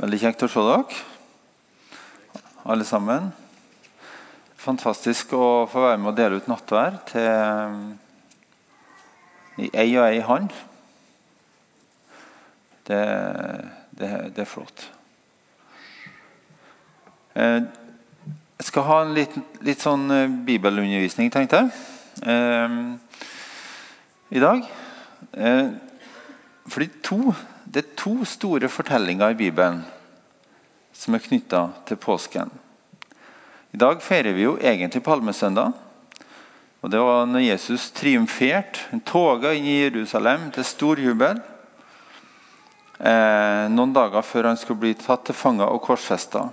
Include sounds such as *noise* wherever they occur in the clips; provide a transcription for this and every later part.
Veldig kjekt å se dere, alle sammen. Fantastisk å få være med og dele ut nattvær til i ei og ei hånd. Det, det, det, er flott. Eh, jeg skal ha en litt, litt sånn eh, bibelundervisning, tenkte jeg, eh, i dag. Fordi to det er to store fortellinger i Bibelen som er knytta til påsken. I dag feirer vi jo egentlig palmesøndag. Og Det var når Jesus triumferte, toga inn i Jerusalem til stor jubel. Eh, noen dager før han skulle bli tatt til fange og korsfesta.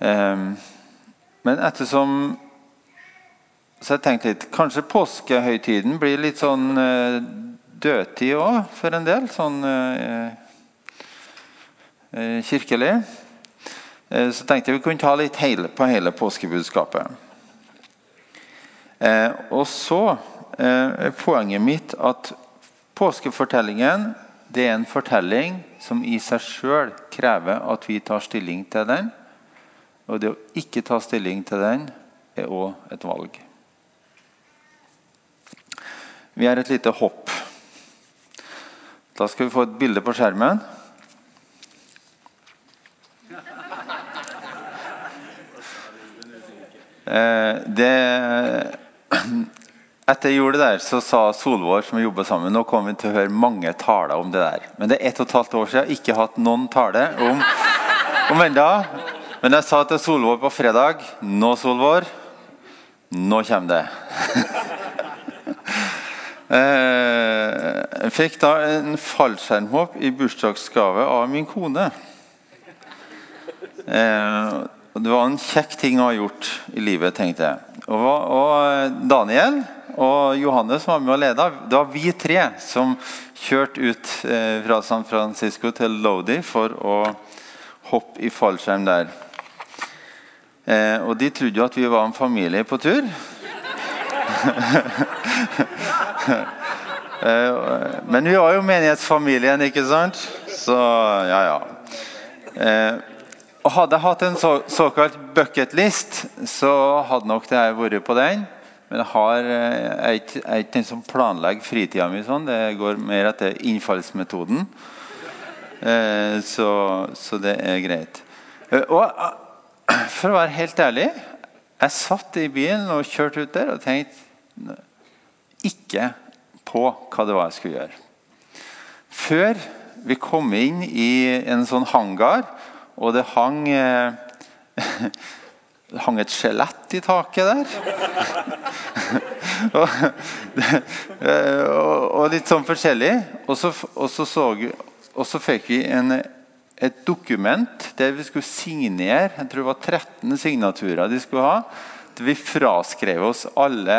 Eh, men ettersom Så jeg tenkte litt Kanskje påskehøytiden blir litt sånn eh, dødtid òg, for en del. Sånn eh, eh, kirkelig. Eh, så tenkte jeg vi kunne ta litt hele, på hele påskebudskapet. Eh, og så eh, er poenget mitt at påskefortellingen det er en fortelling som i seg sjøl krever at vi tar stilling til den. Og det å ikke ta stilling til den er òg et valg. Vi har et lite hopp da skal vi få et bilde på skjermen. Eh, det, etter jeg gjorde det der, så sa Solvår, som vi jobba sammen, nå kommer vi til å høre mange taler om det der. Men det er ett og et halvt år siden jeg ikke hatt noen tale om, om enda. Men jeg sa til Solvår på fredag Nå, Solvår, nå kommer det. *laughs* Eh, jeg fikk da en fallskjermhopp i bursdagsgave av min kone. Eh, det var en kjekk ting å ha gjort i livet, tenkte jeg. Og, Daniel og Johannes var med og leda. Det var vi tre som kjørte ut eh, fra San Francisco til Lodi for å hoppe i fallskjerm der. Og de trodde jo at vi var en familie på tur. *laughs* Eh, men vi var jo menighetsfamilien, ikke sant? Så ja, ja. Eh, Hadde jeg hatt en så, såkalt bucketlist, så hadde nok det jeg vært på den. Men har, eh, jeg jeg er ikke den som planlegger fritida mi sånn. Det går mer etter innfallsmetoden. Så, så det er greit. Og for å være helt ærlig Jeg satt i bilen og kjørte ut der og tenkte ikke på hva det var jeg skulle gjøre. Før vi kom inn i en sånn hangar, og det hang *laughs* det hang et skjelett i taket der. *laughs* og, og, litt sånn forskjellig. Og så, og så, så, så fikk vi en, et dokument der vi skulle signere jeg tror det var 13 signaturer de skulle ha. Vi fraskrev oss alle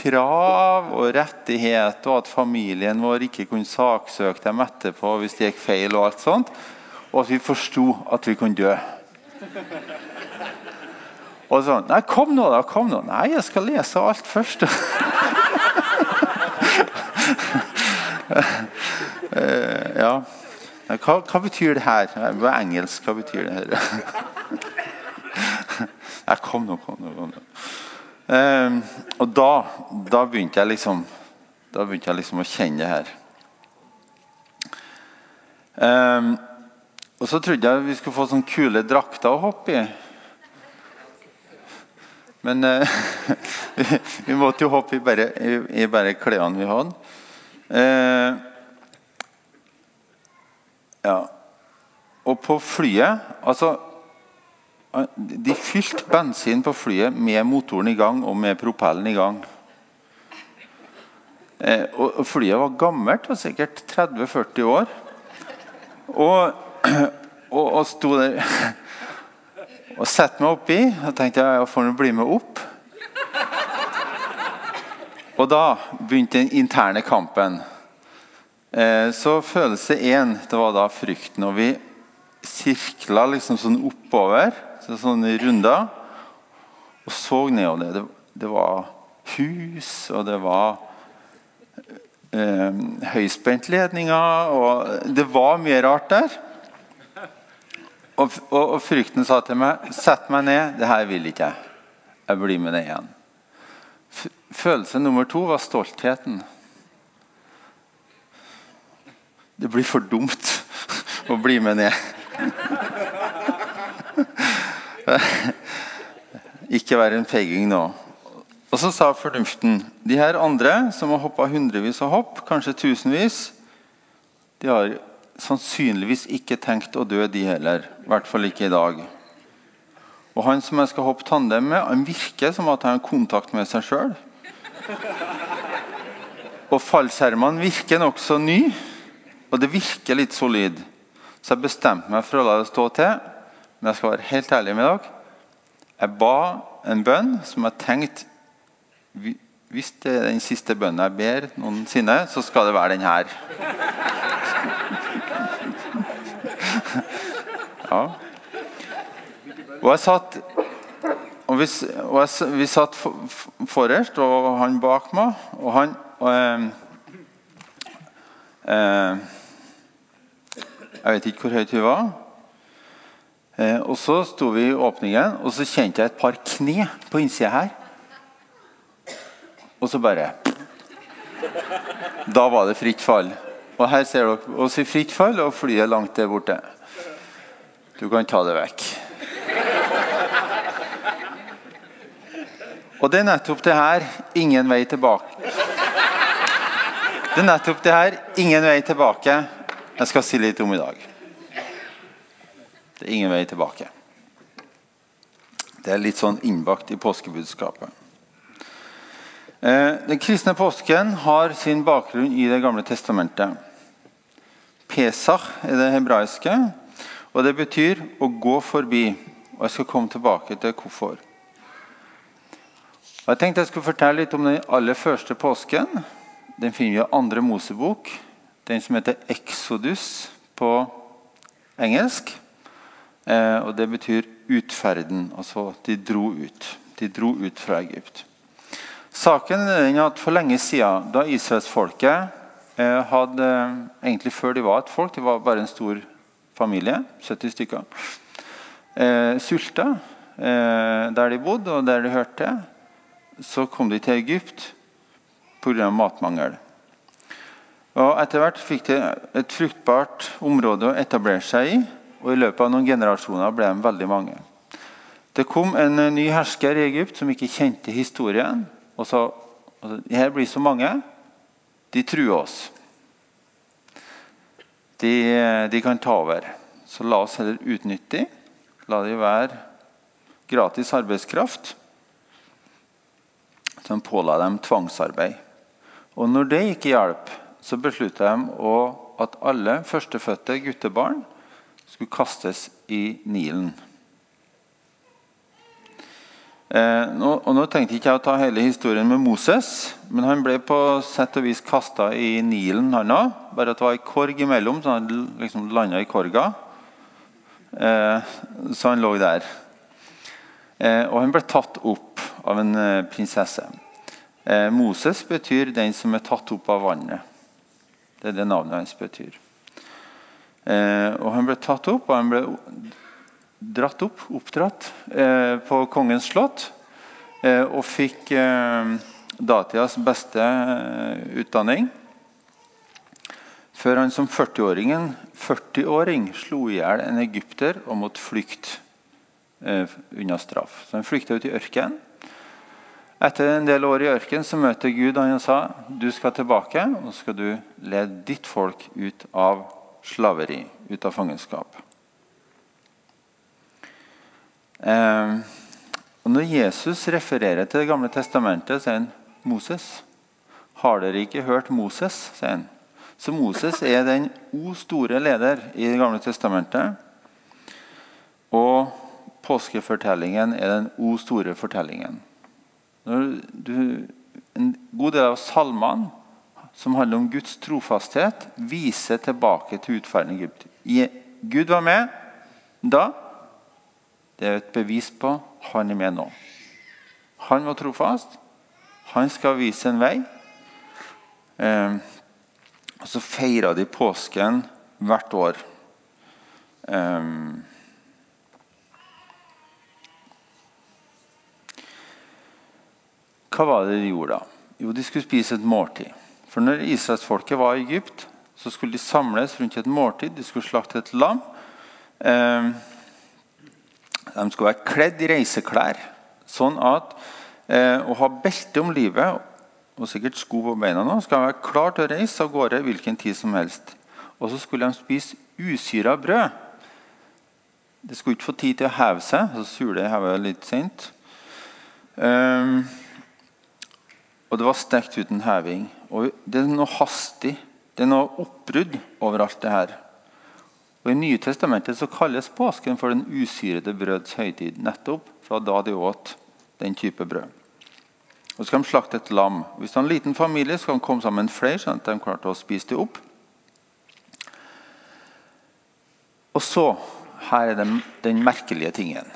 krav og rettigheter, og at familien vår ikke kunne saksøke dem etterpå hvis det gikk feil. Og alt sånt, og at vi forsto at vi kunne dø. Og sånn Nei, kom nå, da. kom nå. Nei, jeg skal lese alt først. *laughs* Eh, ja. Hva, hva, betyr det her? På engelsk, hva betyr det her? *laughs* Nei, kom nå, kom nå. Kom nå. Um, og da, da, begynte jeg liksom Da begynte jeg liksom å kjenne det her. Eh, og så trodde jeg vi skulle få sånne kule drakter å hoppe i. Men eh, *laughs* vi, måtte jo hoppe i bare, i, bare klærne vi hadde. Uh, ja. Og på flyet altså de fylte bensin på flyet med motoren i gang og med propellen i gang. Eh, og Flyet var gammelt, var sikkert 30-40 år. Og, *clears throat* og, og sto der *laughs* og satte meg oppi og tenkte jeg, jeg får nå bli med opp. Og da begynte den interne kampen. Eh, så følelse én var da frykten. Og vi sirkla liksom sånn oppover så sånne runder. Og så nedover. Det, det var hus, og det var eh, høyspentledninger. Og det var mye rart der. og, og, og frykten sa til meg Sett meg ned. Det her vil ikke jeg. Jeg blir med deg igjen. Følelse nummer to var stoltheten. Det blir for dumt *laughs* å bli med ned. *laughs* *laughs* Ikke være en feiging nå. Og så sa fornuften de her andre som har hoppa hundrevis av hopp, kanskje tusenvis, de har sannsynligvis ikke tenkt å dø, de heller. I hvert fall ikke i dag. Og han som jeg skal hoppe tandem med, han virker som at han har kontakt med seg sjøl. Og fallskjermene virker nokså ny, og det virker litt solid. Så jeg bestemte meg for å la det stå til. Men jeg skal være helt ærlig med dere. Jeg ba en bønn som jeg tenkte Hvis det er den siste bønnen jeg ber noensinne, så skal det være den her. *laughs* Ja. Og jeg satt og vi, og jeg, vi satt forrest, og han bak meg. Og han og, eh, Jeg vet ikke hvor høyt hun var. Eh, og Så sto vi i åpningen, og så kjente jeg et par kne på innsida her. Og så bare Da var det fritt fall. Og her ser dere oss i fritt fall, og flyet langt der borte. Du kan ta det vekk. Og det er nettopp det her ingen vei tilbake. Det er nettopp det her ingen vei tilbake jeg skal si litt om i dag. Det er ingen vei tilbake. Det er litt sånn innbakt i påskebudskapet. Eh, den kristne påsken har sin bakgrunn i Det gamle testamentet. Pesach er det hebraiske, og det betyr å gå forbi. Og Jeg skal komme tilbake til hvorfor. Jeg tenkte jeg skulle fortelle litt om den aller første påsken. Den finner vi i andre Mosebok. Den som heter Exodus på engelsk. Eh, og det betyr utferden. Altså de dro ut. De dro ut fra Egypt. Saken er den at For lenge siden, da israelsfolket eh, hadde Egentlig før de var et folk, de var bare en stor familie, 70 stykker, eh, sulta der de bodde og der de hørte, så kom de til Egypt pga. matmangel. Og Etter hvert fikk de et fruktbart område å etablere seg i. Og I løpet av noen generasjoner ble de veldig mange. Det kom en eh, ny hersker i Egypt som ikke kjente historien. Og sa altså, her blir så mange. De truer oss. De, eh, de, kan ta over. Så la oss heller utnytte dem. La de være gratis arbeidskraft. Så de påla dem tvangsarbeid. Og når det ikke hjalp, så beslutta de at alle førstefødte guttebarn skulle kastes i Nilen. Eh, nå, og nå tenkte ikke jeg å ta hele historien med Moses, men han ble på sett og vis kasta i Nilen, han òg. Bare at det var ei korg imellom, så han liksom landa i korga. Eh, så han lå der. Eh, og han ble tatt opp av en eh, prinsesse. Eh, Moses betyr 'den som er tatt opp av vannet'. Det er det navnet hans betyr. Eh, og Han ble tatt opp, og han ble dratt opp, oppdratt, eh, på kongens slott. Eh, og fikk datidas beste utdanning. Før han som 40-åring 40 slo i hjel en egypter og måtte flykte unna straff. Så Han flykta ut i ørkenen. Etter en del år i ørkenen så møter Gud han og sa du skal tilbake og skal du lede ditt folk ut av slaveri, ut av fangenskap. Eh, og Når Jesus refererer til Det gamle testamentet, sier han Moses. Har dere ikke hørt Moses? sier han. Så Moses er den o store leder i Det gamle testamentet. Og påskefortellingen er den o store fortellingen. Du, en god del av salmene som handler om Guds trofasthet, viser tilbake til utfallet i Egypt. Gud var med da. Det er et bevis på han er med nå. Han var trofast. Han skal vise en vei. Eh, og så feira de påsken hvert år. Eh, hva var det de gjorde da? Jo, de skulle spise et måltid. For når israelsfolket var i Egypt, så skulle de samles rundt et måltid. De skulle slakte et lam. Eh, de skulle være kledd i reiseklær, sånn at eh, å ha belte om livet og sikkert sko på beina nå, skal være klar til å reise av gårde hvilken tid som helst. Og så skulle de spise usyra brød. De skulle ikke få tid til å heve seg, så sule hever litt sent. Um, og det var stekt uten heving. Og det er noe hastig, det er noe oppbrudd over alt det her. Og I Nye testamentet så kalles påsken for den usyrede brøds høytid. Nettopp fra da de åt den type brød. Og så skal de slakte et lam. Hvis det er en liten familie, skal de komme sammen flere, sånn at de klarte å spise det opp. Og så her er det den merkelige tingen.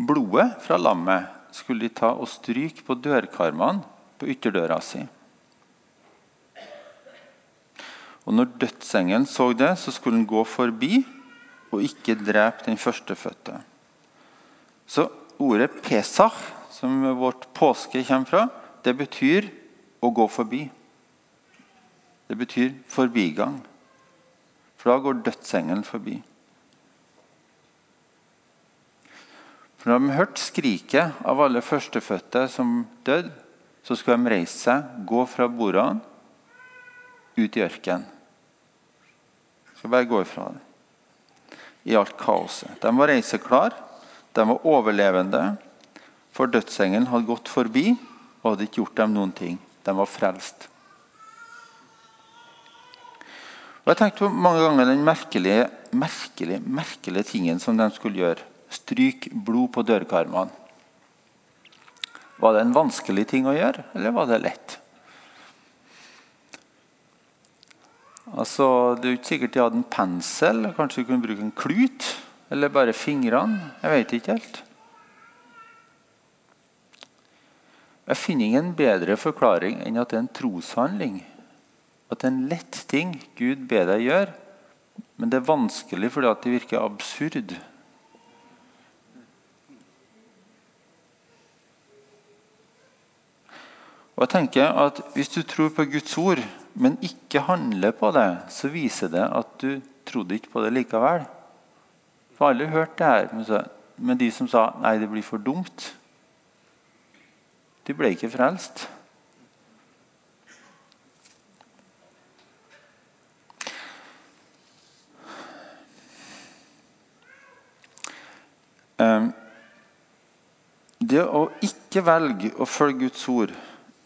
Blodet fra lammet skulle de ta og stryke på dørkarmene på ytterdøra si. Og når dødsengelen så det, så skulle han gå forbi og ikke drepe den førstefødte. Så ordet Pesach som vårt påske kommer fra, det betyr å gå forbi. Det betyr forbigang. For da går dødsengelen forbi. For Når de hørte skriket av alle førstefødte som døde, så skulle de reise seg, gå fra bordene, ut i ørkenen. Skal bare gå ifra det. I alt kaoset. De var reiseklar, de var overlevende. For dødsengelen hadde gått forbi og hadde ikke gjort dem noen ting. De var frelst. Og Jeg tenkte på mange ganger den merkelige, merkelige, merkelige tingen som de skulle gjøre. Stryk blod på dørkarmene. Var det en vanskelig ting å gjøre, eller var det lett? Altså, Det er jo ikke sikkert de hadde en pensel. Kanskje de kunne bruke en klut? Eller bare fingrene? Jeg vet ikke helt. Jeg finner ingen bedre forklaring enn at det er en troshandling. At det er en lett ting Gud ber deg gjøre, men det er vanskelig fordi det virker absurd. Og jeg tenker at Hvis du tror på Guds ord, men ikke handler på det, så viser det at du trodde ikke på det likevel. For alle hørte det her, men de som sa nei, det blir for dumt, de ble ikke frelst. Ehm, det å ikke velge å følge Guds ord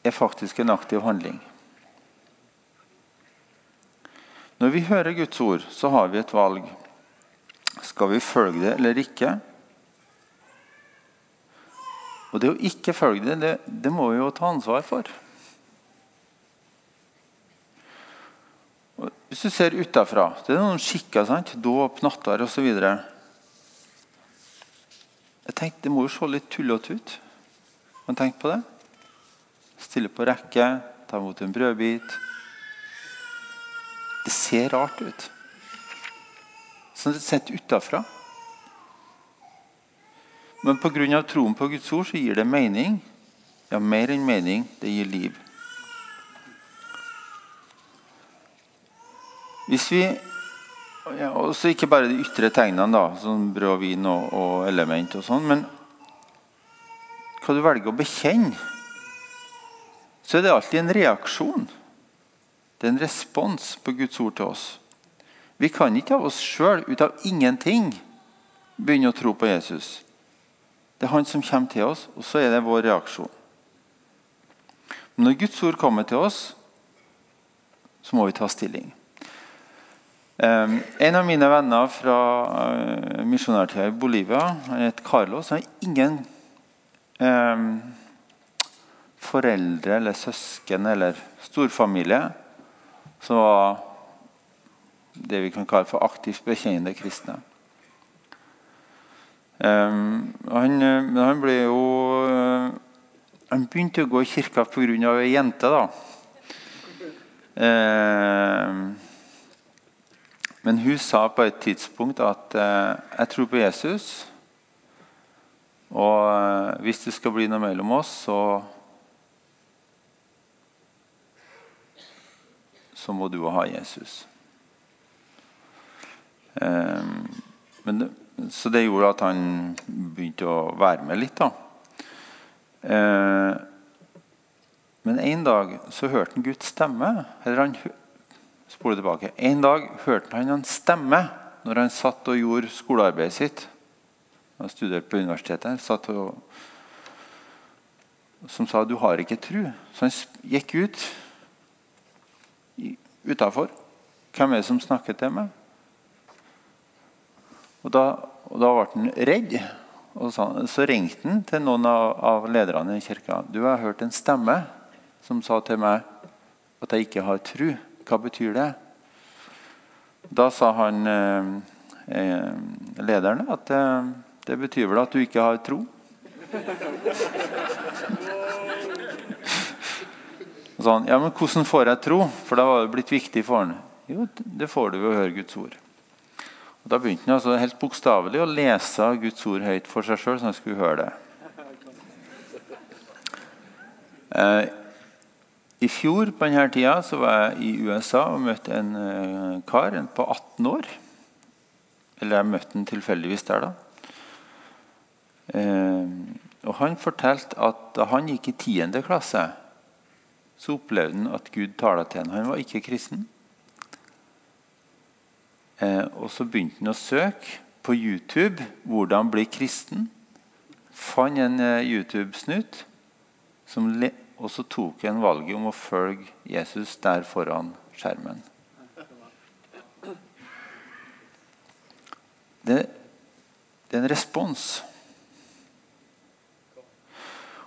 er faktisk en aktiv handling. Når vi hører Guds ord, så har vi et valg. Skal vi følge det eller ikke? Og det å ikke følge det, det, det må vi jo ta ansvar for. Og hvis du ser utafra Det er noen skikker. sant? Dåp, nattverd osv. Jeg tenkte, Det må jo se litt tullete ut. Har du tenkt på det? Stille på rekke, ta imot en brødbit. Det ser rart ut. Sånn sett utafra. Men pga. troen på Guds ord så gir det mening. Ja, mer enn mening. Det gir liv. Hvis vi ja, også Ikke bare de ytre tegnene, da, som brød og vin og, og element, og sånn, men hva du velger å bekjenne, så er det alltid en reaksjon. Det er en respons på Guds ord til oss. Vi kan ikke av oss sjøl, ut av ingenting, begynne å tro på Jesus. Det er han som kommer til oss, og så er det vår reaksjon. Men når Guds ord kommer til oss, så må vi ta stilling. En av mine venner fra uh, misjonærtida i Bolivia, han heter Carlos, han har ingen foreldre eller søsken eller storfamilie som var det vi kan kalle for aktivt bekjennende kristne. Um, han, han ble jo uh, Han begynte å gå i kirka pga. ei jente. da. Um, men hun sa på et tidspunkt at uh, 'jeg tror på Jesus'. Og uh, hvis det skal bli noe mellom oss, så Så må du ha Jesus. Eh, men så det gjorde at han begynte å være med litt, da. Eh, men en dag så hørte han Guds stemme. Eller han spole tilbake. En dag hørte han en stemme når han satt og gjorde skolearbeidet sitt. Han studerte på universitetet. Satt og, som sa 'du har ikke tru'. Så han gikk ut utafor. Hvem er det som snakker til meg? Og da, og da ble han redd. Og så, så ringte han til noen av, av, lederne i kirka. 'Du har hørt en stemme som sa til meg at jeg ikke har tru.' Hva betyr det? Da sa han eh, eh lederen at eh, det betyr vel at du ikke har tro? Sånn, ja, men hvordan får jeg tro? For det var jo blitt viktig for han. Jo, det får du ved å høre Guds ord. Og Da begynte han altså helt bokstavelig å lese Guds ord høyt for seg sjøl, så han skulle høre det. Eh, I fjor på denne tida så var jeg i USA og møtte en eh, kar en på 18 år. Eller jeg møtte han tilfeldigvis der, da. Eh, og Han fortalte at da han gikk i 10. klasse, så opplevde han at Gud talte til ham. Han var ikke kristen. Eh, og Så begynte han å søke på YouTube 'Hvordan bli kristen'. Fant en eh, YouTube-snutt, og så tok han valget om å følge Jesus der foran skjermen. Det, det er en respons.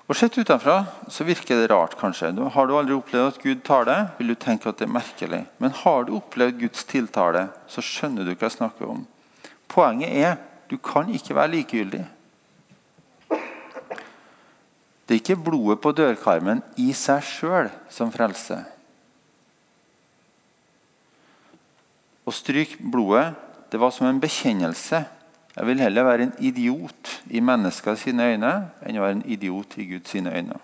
Og Sett utenfra så virker det rart, kanskje. Har du aldri opplevd at Gud tar det, vil du tenke at det er merkelig. Men har du opplevd Guds tiltale, så skjønner du hva jeg snakker om. Poenget er du kan ikke være likegyldig. Det er ikke blodet på dørkarmen i seg sjøl som frelser. Å stryke blodet det var som en bekjennelse jeg vil heller være en idiot i menneskers øyne enn å være en idiot i Guds øyne.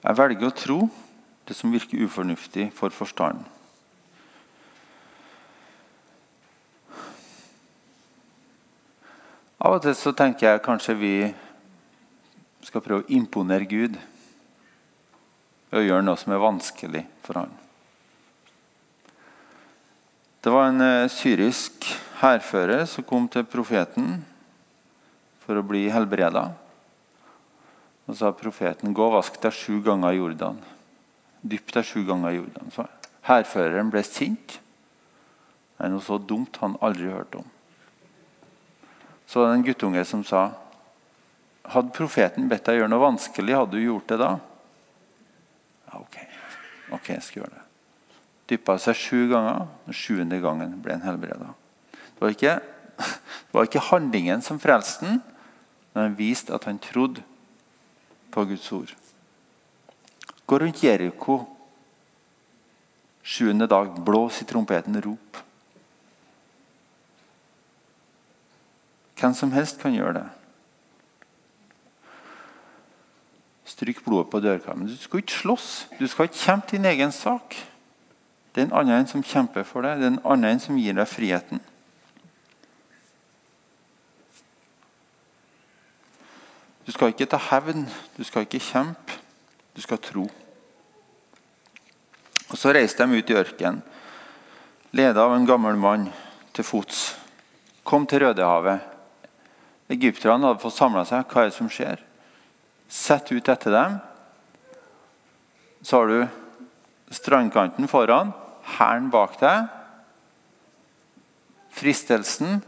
Jeg velger å tro det som virker ufornuftig for forstanden. Av og til så tenker jeg kanskje vi skal prøve å imponere Gud ved å gjøre noe som er vanskelig for han. Det var en eh, syrisk hærfører som kom til profeten for å bli helbreda. Og sa profeten, 'Gå og vask deg sju ganger i Jordan.' Dypp deg sju ganger i Jordan. Så hærføreren ble sint. Det er noe så dumt han aldri hørte om. Så var det en guttunge som sa, 'Hadde profeten bedt deg gjøre noe vanskelig, hadde du gjort det da?' Ja, ok, ok, jeg skal gjøre det. Dyppa seg sju ganger. Den sjuende gangen ble han helbreda. Det var ikke, *laughs* det var ikke handlingen som frelste ham, men han viste at han trodde på Guds ord. Gå rundt Jeriko sjuende dag, blås i trompeten, rop. Hvem som helst kan gjøre det. Stryk blodet på dørkarmen. Du skal ikke slåss. Du skal ikke kjempe din egen sak. Det er en annen som kjemper for deg. Det er en annen som gir deg friheten. Du skal ikke ta hevn, du skal ikke kjempe, du skal tro. Og Så reiste de ut i ørkenen, ledet av en gammel mann til fots. Kom til Rødehavet. Egypterne hadde fått samla seg. Hva er det som skjer? Sett ut etter dem. Så har du strandkanten foran, hæren bak deg. Fristelsen.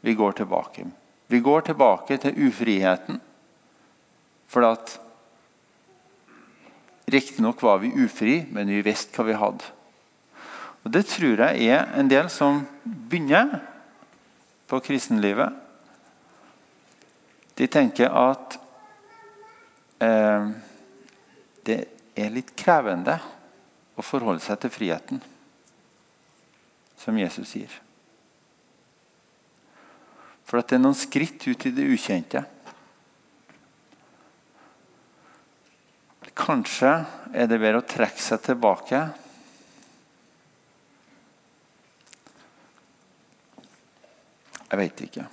Vi går tilbake. Vi går tilbake til ufriheten. For at Riktignok var vi ufri, men vi visste hva vi hadde. Og Det tror jeg er en del som begynner på kristenlivet. De tenker at eh, det er litt krevende å forholde seg til friheten, som Jesus sier. For at det er noen skritt ut i det ukjente. Kanskje er det bedre å trekke seg tilbake. Jeg veit ikke.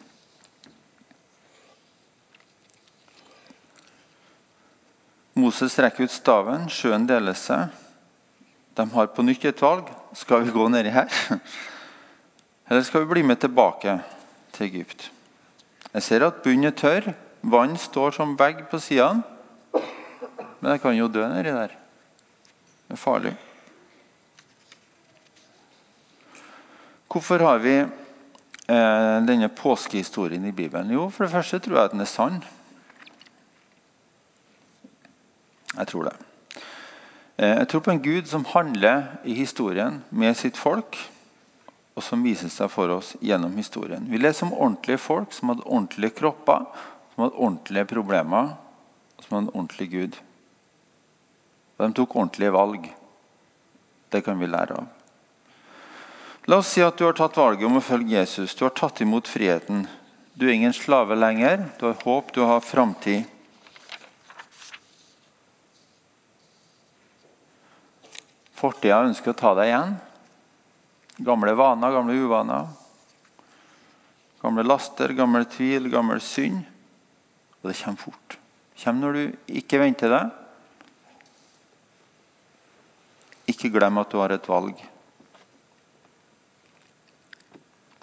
Moses trekker ut staven, sjøen deler seg. De har på nytt et valg. Skal vi gå nedi her? Eller skal vi bli med tilbake til Egypt? Jeg ser at bunnen er tørr. Vann står som vegg på sidene. Men jeg kan jo dø nedi der. Det er farlig. Hvorfor har vi eh, denne påskehistorien i Bibelen? Jo, For det første tror jeg at den er sann. Jeg tror det. Eh, jeg tror på en Gud som handler i historien med sitt folk, og som viser seg for oss gjennom historien. Vi leser om ordentlige folk som hadde ordentlige kropper, som hadde ordentlige problemer, og som hadde en ordentlig Gud. Og de tok ordentlige valg. Det kan vi lære av. La oss si at du har tatt valget om å følge Jesus. Du har tatt imot friheten. Du er ingen slave lenger. Du har håp, du har framtid. Fortida ønsker å ta deg igjen. Gamle vaner, gamle uvaner. Gamle laster, gammel tvil, gammel synd. Og det kommer fort. Det kommer når du ikke venter deg. Ikke glem at du har et valg.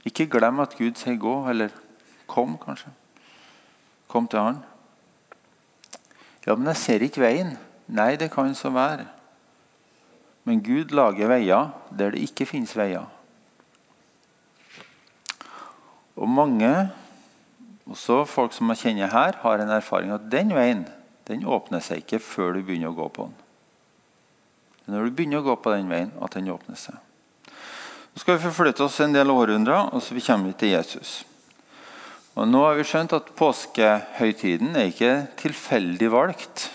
Ikke glem at Gud sier 'gå', eller 'kom', kanskje. Kom til Han. Ja, men jeg ser ikke veien. Nei, det kan så være. Men Gud lager veier der det ikke finnes veier. Og mange, også folk som jeg kjenner her, har en erfaring at den veien den åpner seg ikke før du begynner å gå på den. Det er når du begynner å gå på den veien, at den åpner seg. Nå skal vi forflytte oss en del århundrer, og så kommer vi til Jesus. Og Nå har vi skjønt at påskehøytiden er ikke tilfeldig valgt.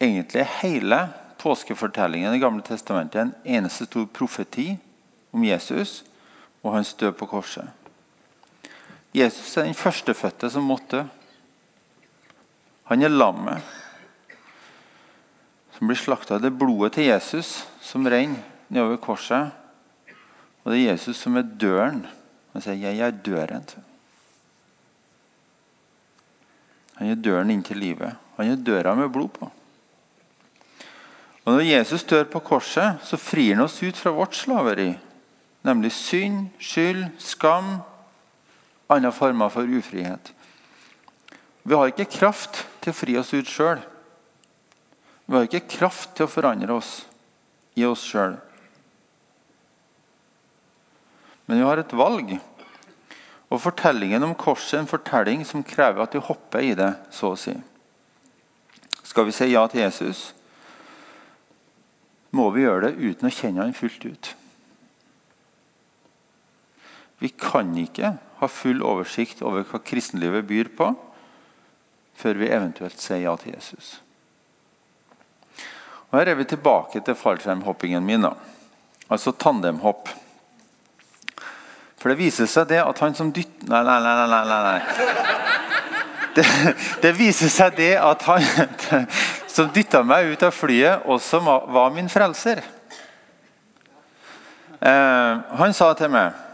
Egentlig er hele påskefortellingen i gamle testamentet en eneste stor profeti om Jesus og hans død på korset. Jesus er den førstefødte som måtte. Han er lammet som blir slakta. Det er blodet til Jesus som renner nedover korset. Og det er Jesus som er døren. Han sier 'Jeg er døren'. Han er døren inn til livet. Han er døra med blod på. Og Når Jesus dør på korset, så frir han oss ut fra vårt slaveri. Nemlig synd, skyld, skam, andre former for ufrihet. Vi har ikke kraft til å fri oss ut sjøl. Vi har ikke kraft til å forandre oss i oss sjøl. Men vi har et valg. Og fortellingen om korset er en fortelling som krever at vi hopper i det, så å si. Skal vi si ja til Jesus, må vi gjøre det uten å kjenne han fullt ut. Vi kan ikke ha full oversikt over hva kristenlivet byr på, før vi eventuelt sier ja til Jesus. Og Her er vi tilbake til fallskjermhoppingen min, da. altså tandemhopp. For det viser seg det at han som dytter Nei, nei, nei. nei, nei. Det, det viser seg det at han som dytta meg ut av flyet, også var min frelser. Eh, han sa til meg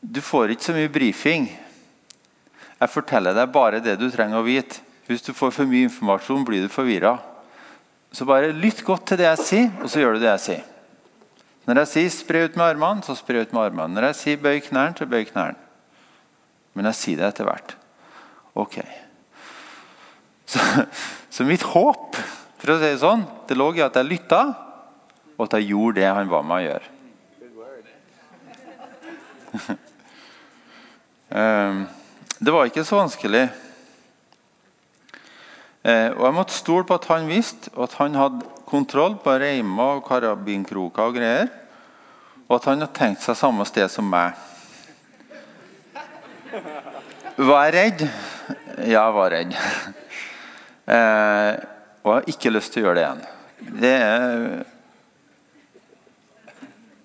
du får ikke så mye brifing. Jeg forteller deg bare det du trenger å vite. Hvis du får for mye informasjon, blir du forvirra. Så bare lytt godt til det jeg sier, og så gjør du det jeg sier. Når jeg sier 'spre ut med armene', så spre ut med armene. Når jeg sier 'bøy knærne', så bøy knærne. Men jeg sier det etter hvert. Ok. Så, så, mitt håp for å si det sånn, det lå i at jeg lytta, og at jeg gjorde det han ba meg å gjøre. *laughs* Ehm, det var ikke så vanskelig. Eh, og Jeg måtte stole på at han visste, og at han hadde kontroll på reimer og karabinkroker og greier. Og at han hadde tenkt seg samme sted som meg. Var jeg redd? Ja, jeg var redd. *laughs* Eh, og jeg har ikke lyst til å gjøre det igjen. Det er,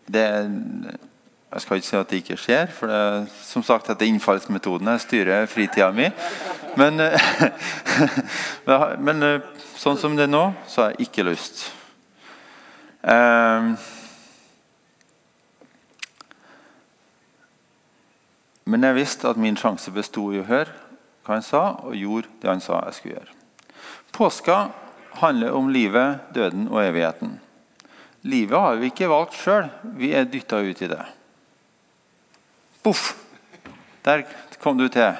det Jeg skal ikke si at det ikke skjer, for det, som sagt, dette innfallsmetoden. Jeg styrer fritida mi. *laughs* Men, men, sånn som det er nå, så har jeg ikke lyst. Eh, Men jeg visste at min sjanse besto i å høre hva han sa, og gjorde det han sa jeg skulle gjøre. Påska handler om livet, døden og evigheten. Livet har vi ikke valgt sjøl. Vi er dytta ut i det. Boff! Der kom du til.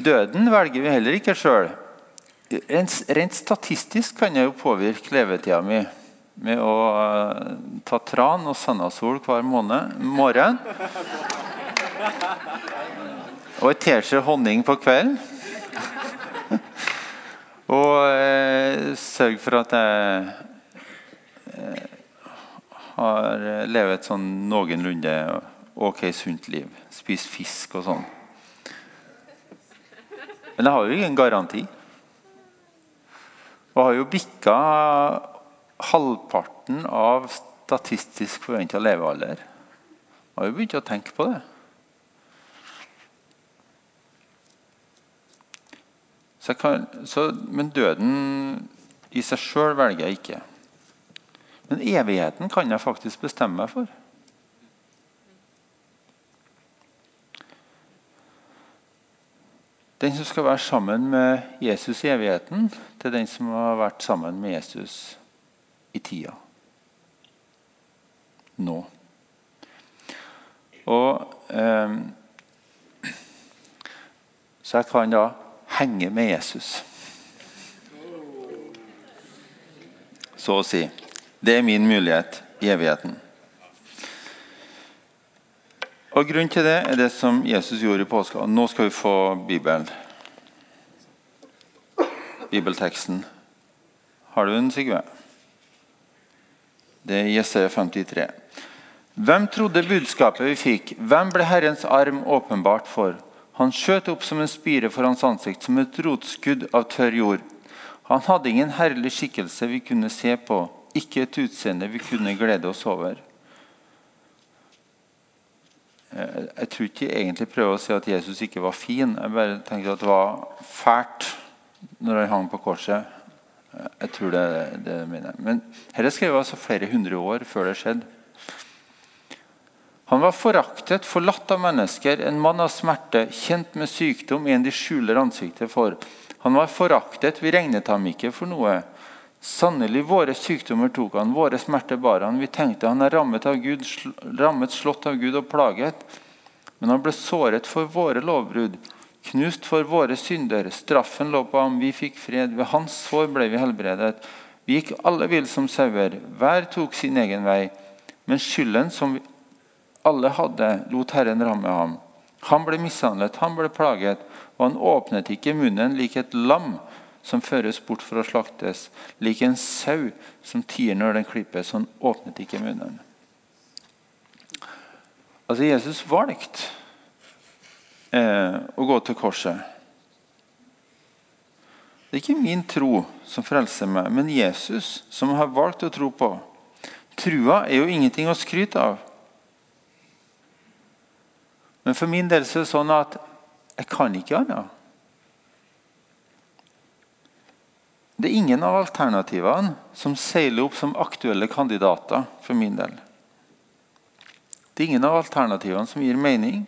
Døden velger vi heller ikke sjøl. Rent statistisk kan jeg jo påvirke levetida mi med å uh, ta tran og sandasol hver måned, morgen. Og ei teskje honning på kvelden. og eh, sørg for at jeg uh, har levet et sånn noenlunde ok sunt liv. Spist fisk og sånn. Men jeg har jo ingen garanti. Og har jo bikka halvparten av statistisk forventa levealder. Jeg har jo begynt å tenke på det. Så kan, så, men døden i seg sjøl velger jeg ikke. Men evigheten kan jeg faktisk bestemme meg for. Den som skal være sammen med Jesus i evigheten, til den som har vært sammen med Jesus i tida. Nå. Og eh, Så jeg kan da henge med Jesus. Så å si. Det er min mulighet i evigheten. Og Grunnen til det er det som Jesus gjorde i påska. Nå skal vi få Bibelen. Bibelteksten. Har du den, Sigve? Det er Jesaja 53. Hvem trodde budskapet vi fikk? Hvem ble Herrens arm åpenbart for? Han skjøt opp som en spire for hans ansikt, som et rotskudd av tørr jord. Han hadde ingen herlig skikkelse vi kunne se på, ikke et utseende vi kunne glede oss over. Jeg tror ikke jeg egentlig prøver å si at Jesus ikke var fin. Jeg bare tenker at det var fælt når han hang på korset. Jeg tror det er det jeg mener. Men dette skrev altså flere hundre år før det skjedde. Han var foraktet, forlatt av mennesker, en mann av smerte, kjent med sykdom, en de skjuler ansiktet for. Han var foraktet, vi regnet ham ikke for noe. Sannelig, våre sykdommer tok han, våre smerter bar han. Vi tenkte han er rammet, av Gud, rammet, slått av Gud og plaget. Men han ble såret for våre lovbrudd knust for våre synder. Straffen lå på ham, vi fikk fred. Ved hans sår ble vi helbredet. Vi gikk alle vill som sauer. Hver tok sin egen vei. Men skylden som vi alle hadde, lot Herren ramme ham. Han ble mishandlet, han ble plaget, og han åpnet ikke munnen lik et lam som føres bort for å slaktes, lik en sau som tier når den klippes. Han åpnet ikke munnen. Altså, Jesus valgte eh, å gå til korset. Det er ikke min tro som frelser meg, men Jesus som har valgt å tro på. Trua er jo ingenting å skryte av. Men for min del så er det sånn at jeg kan ikke annet. Det er ingen av alternativene som seiler opp som aktuelle kandidater for min del. Det er ingen av alternativene som gir mening.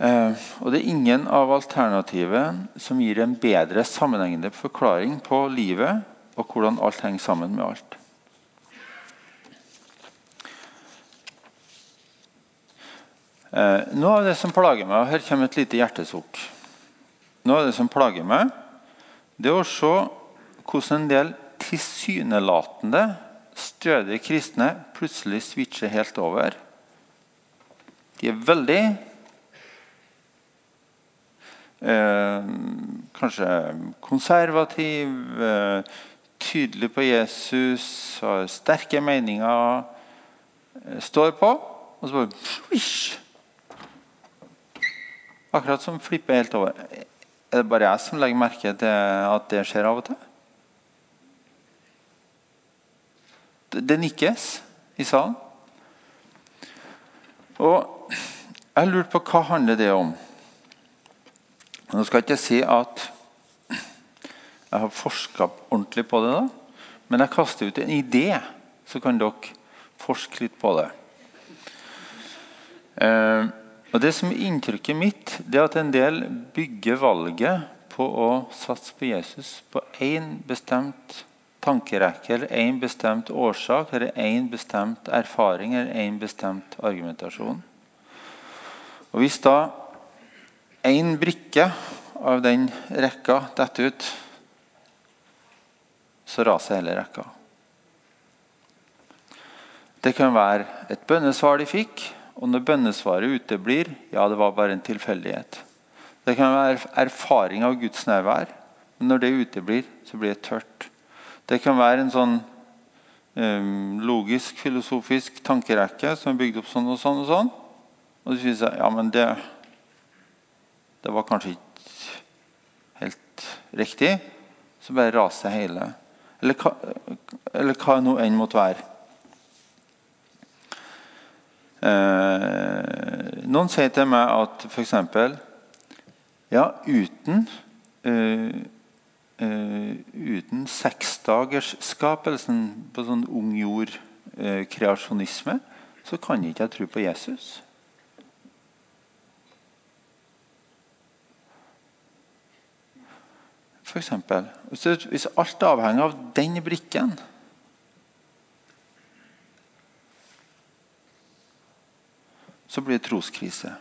Eh, og det er ingen av alternativene som gir en bedre sammenhengende forklaring på livet og hvordan alt henger sammen med alt. Noe av det som plager meg, og her kommer et lite hjertesukk Noe av det som plager meg, det er å se hvordan en del tilsynelatende stødige kristne plutselig switcher helt over. De er veldig Eh, kanskje konservativ, eh, tydelig på Jesus, har sterke meninger, eh, står på, og så bare swish. Akkurat som flipper helt over. Er det bare jeg som legger merke til at det skjer av og til? Det nikkes i salen. Og jeg lurte på hva handler det om. Nå skal jeg ikke si at jeg har forska ordentlig på det, da, men jeg kaster ut en idé, så kan dere forske litt på det. Eh, og Det som er inntrykket mitt, det er at en del bygger valget på å satse på Jesus på én bestemt tankerekke eller én bestemt årsak eller én bestemt erfaring eller én bestemt argumentasjon. Og Hvis da én brikke av den rekka detter ut, så raser hele rekka. Det kan være et bønnesvar de fikk, og når bønnesvaret uteblir, ja, det var bare en tilfeldighet. Det kan være erfaring av Guds nærvær, men når det uteblir, så blir det tørt. Det kan være en sånn um, logisk, filosofisk tankerekke som er bygd opp sånn og sånn og sånn. Og du sier ja, men det, det var kanskje ikke helt riktig. Så bare raser hele. Eller eller hva nå enn måtte være. Eh, noen sier til meg at f.eks. Ja, uten eh, uh, Uten seksdagersskapelsen på sånn ung jord-kreasjonisme, uh, så kan ikke jeg tro på Jesus. For eksempel. Hvis alt avhenger av den brikken så blir det troskrise.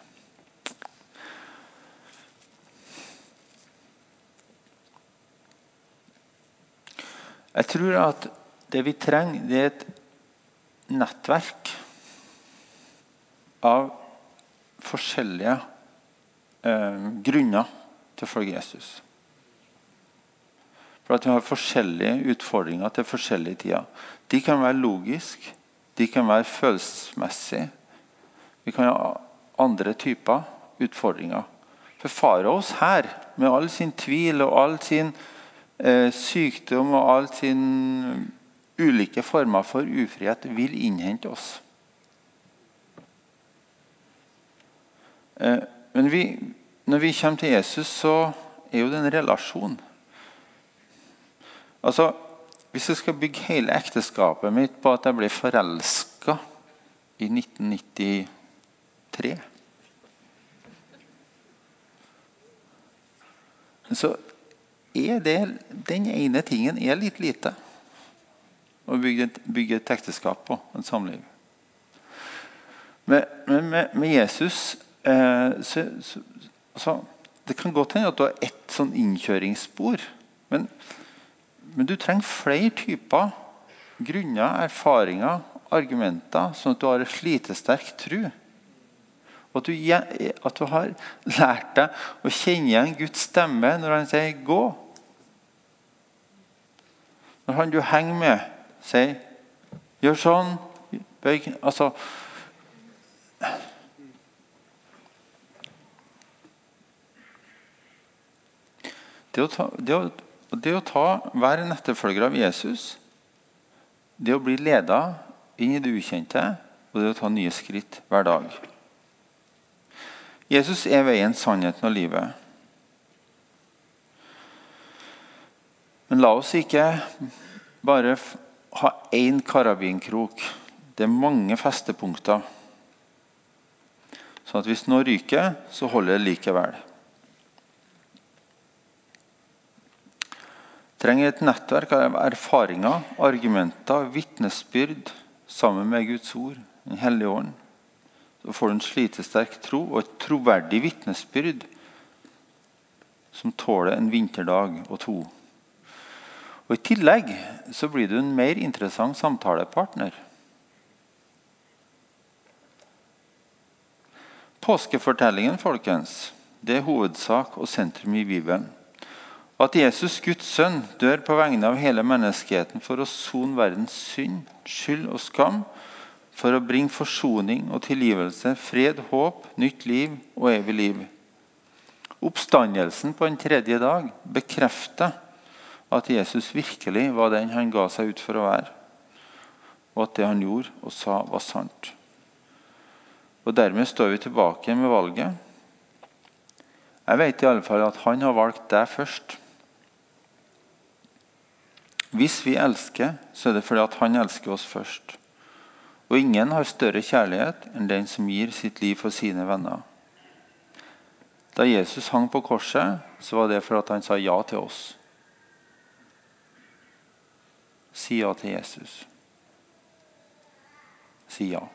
Jeg tror at det vi trenger, det er et nettverk av forskjellige eh, grunner til å følge Jesus. For at vi har forskjellige utfordringer til forskjellige tider. De kan være logiske, de kan være følelsesmessige. Vi kan ha andre typer utfordringer. For faraos her, med all sin tvil og all sin eh, sykdom og all sin ulike former for ufrihet, vil innhente oss. Eh, men vi, når vi kommer til Jesus, så er jo det en relasjon. Altså, Hvis jeg skal bygge hele ekteskapet mitt på at jeg ble forelska i 1993 Så er det den ene tingen er litt lite å bygge, bygge et ekteskap på, en samliv. Men med, med, Jesus eh, så, så, så, Det kan godt hende at du har ett sånn innkjøringsspor. Men men du trenger flere typer grunner, erfaringer, argumenter, sånn at du har en slitesterk tro. At du, at du har lært deg å kjenne igjen Guds stemme når han sier 'gå'. Når han du henger med, sier 'gjør sånn', bøy Altså det å, ta, det å Det å ta, være en etterfølger av Jesus, det å bli leda inn i det ukjente og det å ta nye skritt hver dag. Jesus er veien, sannheten og livet. Men la oss ikke bare ha én karabinkrok. Det er mange festepunkter. Sånn at hvis noe ryker, så holder det likevel. trenger et nettverk av erfaringer, argumenter, vitnesbyrd sammen med Guds ord, Den hellige ånd. Så får du en slitesterk tro og et troverdig vitnesbyrd som tåler en vinterdag og to. Og I tillegg så blir du en mer interessant samtalepartner. Påskefortellingen folkens, det er hovedsak og sentrum i Bibelen. At Jesus, Guds sønn, dør på vegne av hele menneskeheten for å sone verdens synd, skyld og skam, for å bringe forsoning og tilgivelse, fred, håp, nytt liv og evig liv. Oppstandelsen på en tredje dag bekrefter at Jesus virkelig var den han ga seg ut for å være. og at det han gjorde og sa, var sant. Og Dermed står vi tilbake med valget. Jeg vet i alle fall at han har valgt deg først. Hvis vi elsker, så er det fordi at han elsker oss først. Og ingen har større kjærlighet enn den som gir sitt liv for sine venner. Da Jesus hang på korset, så var det for at han sa ja til oss. Si ja til Jesus. Si ja.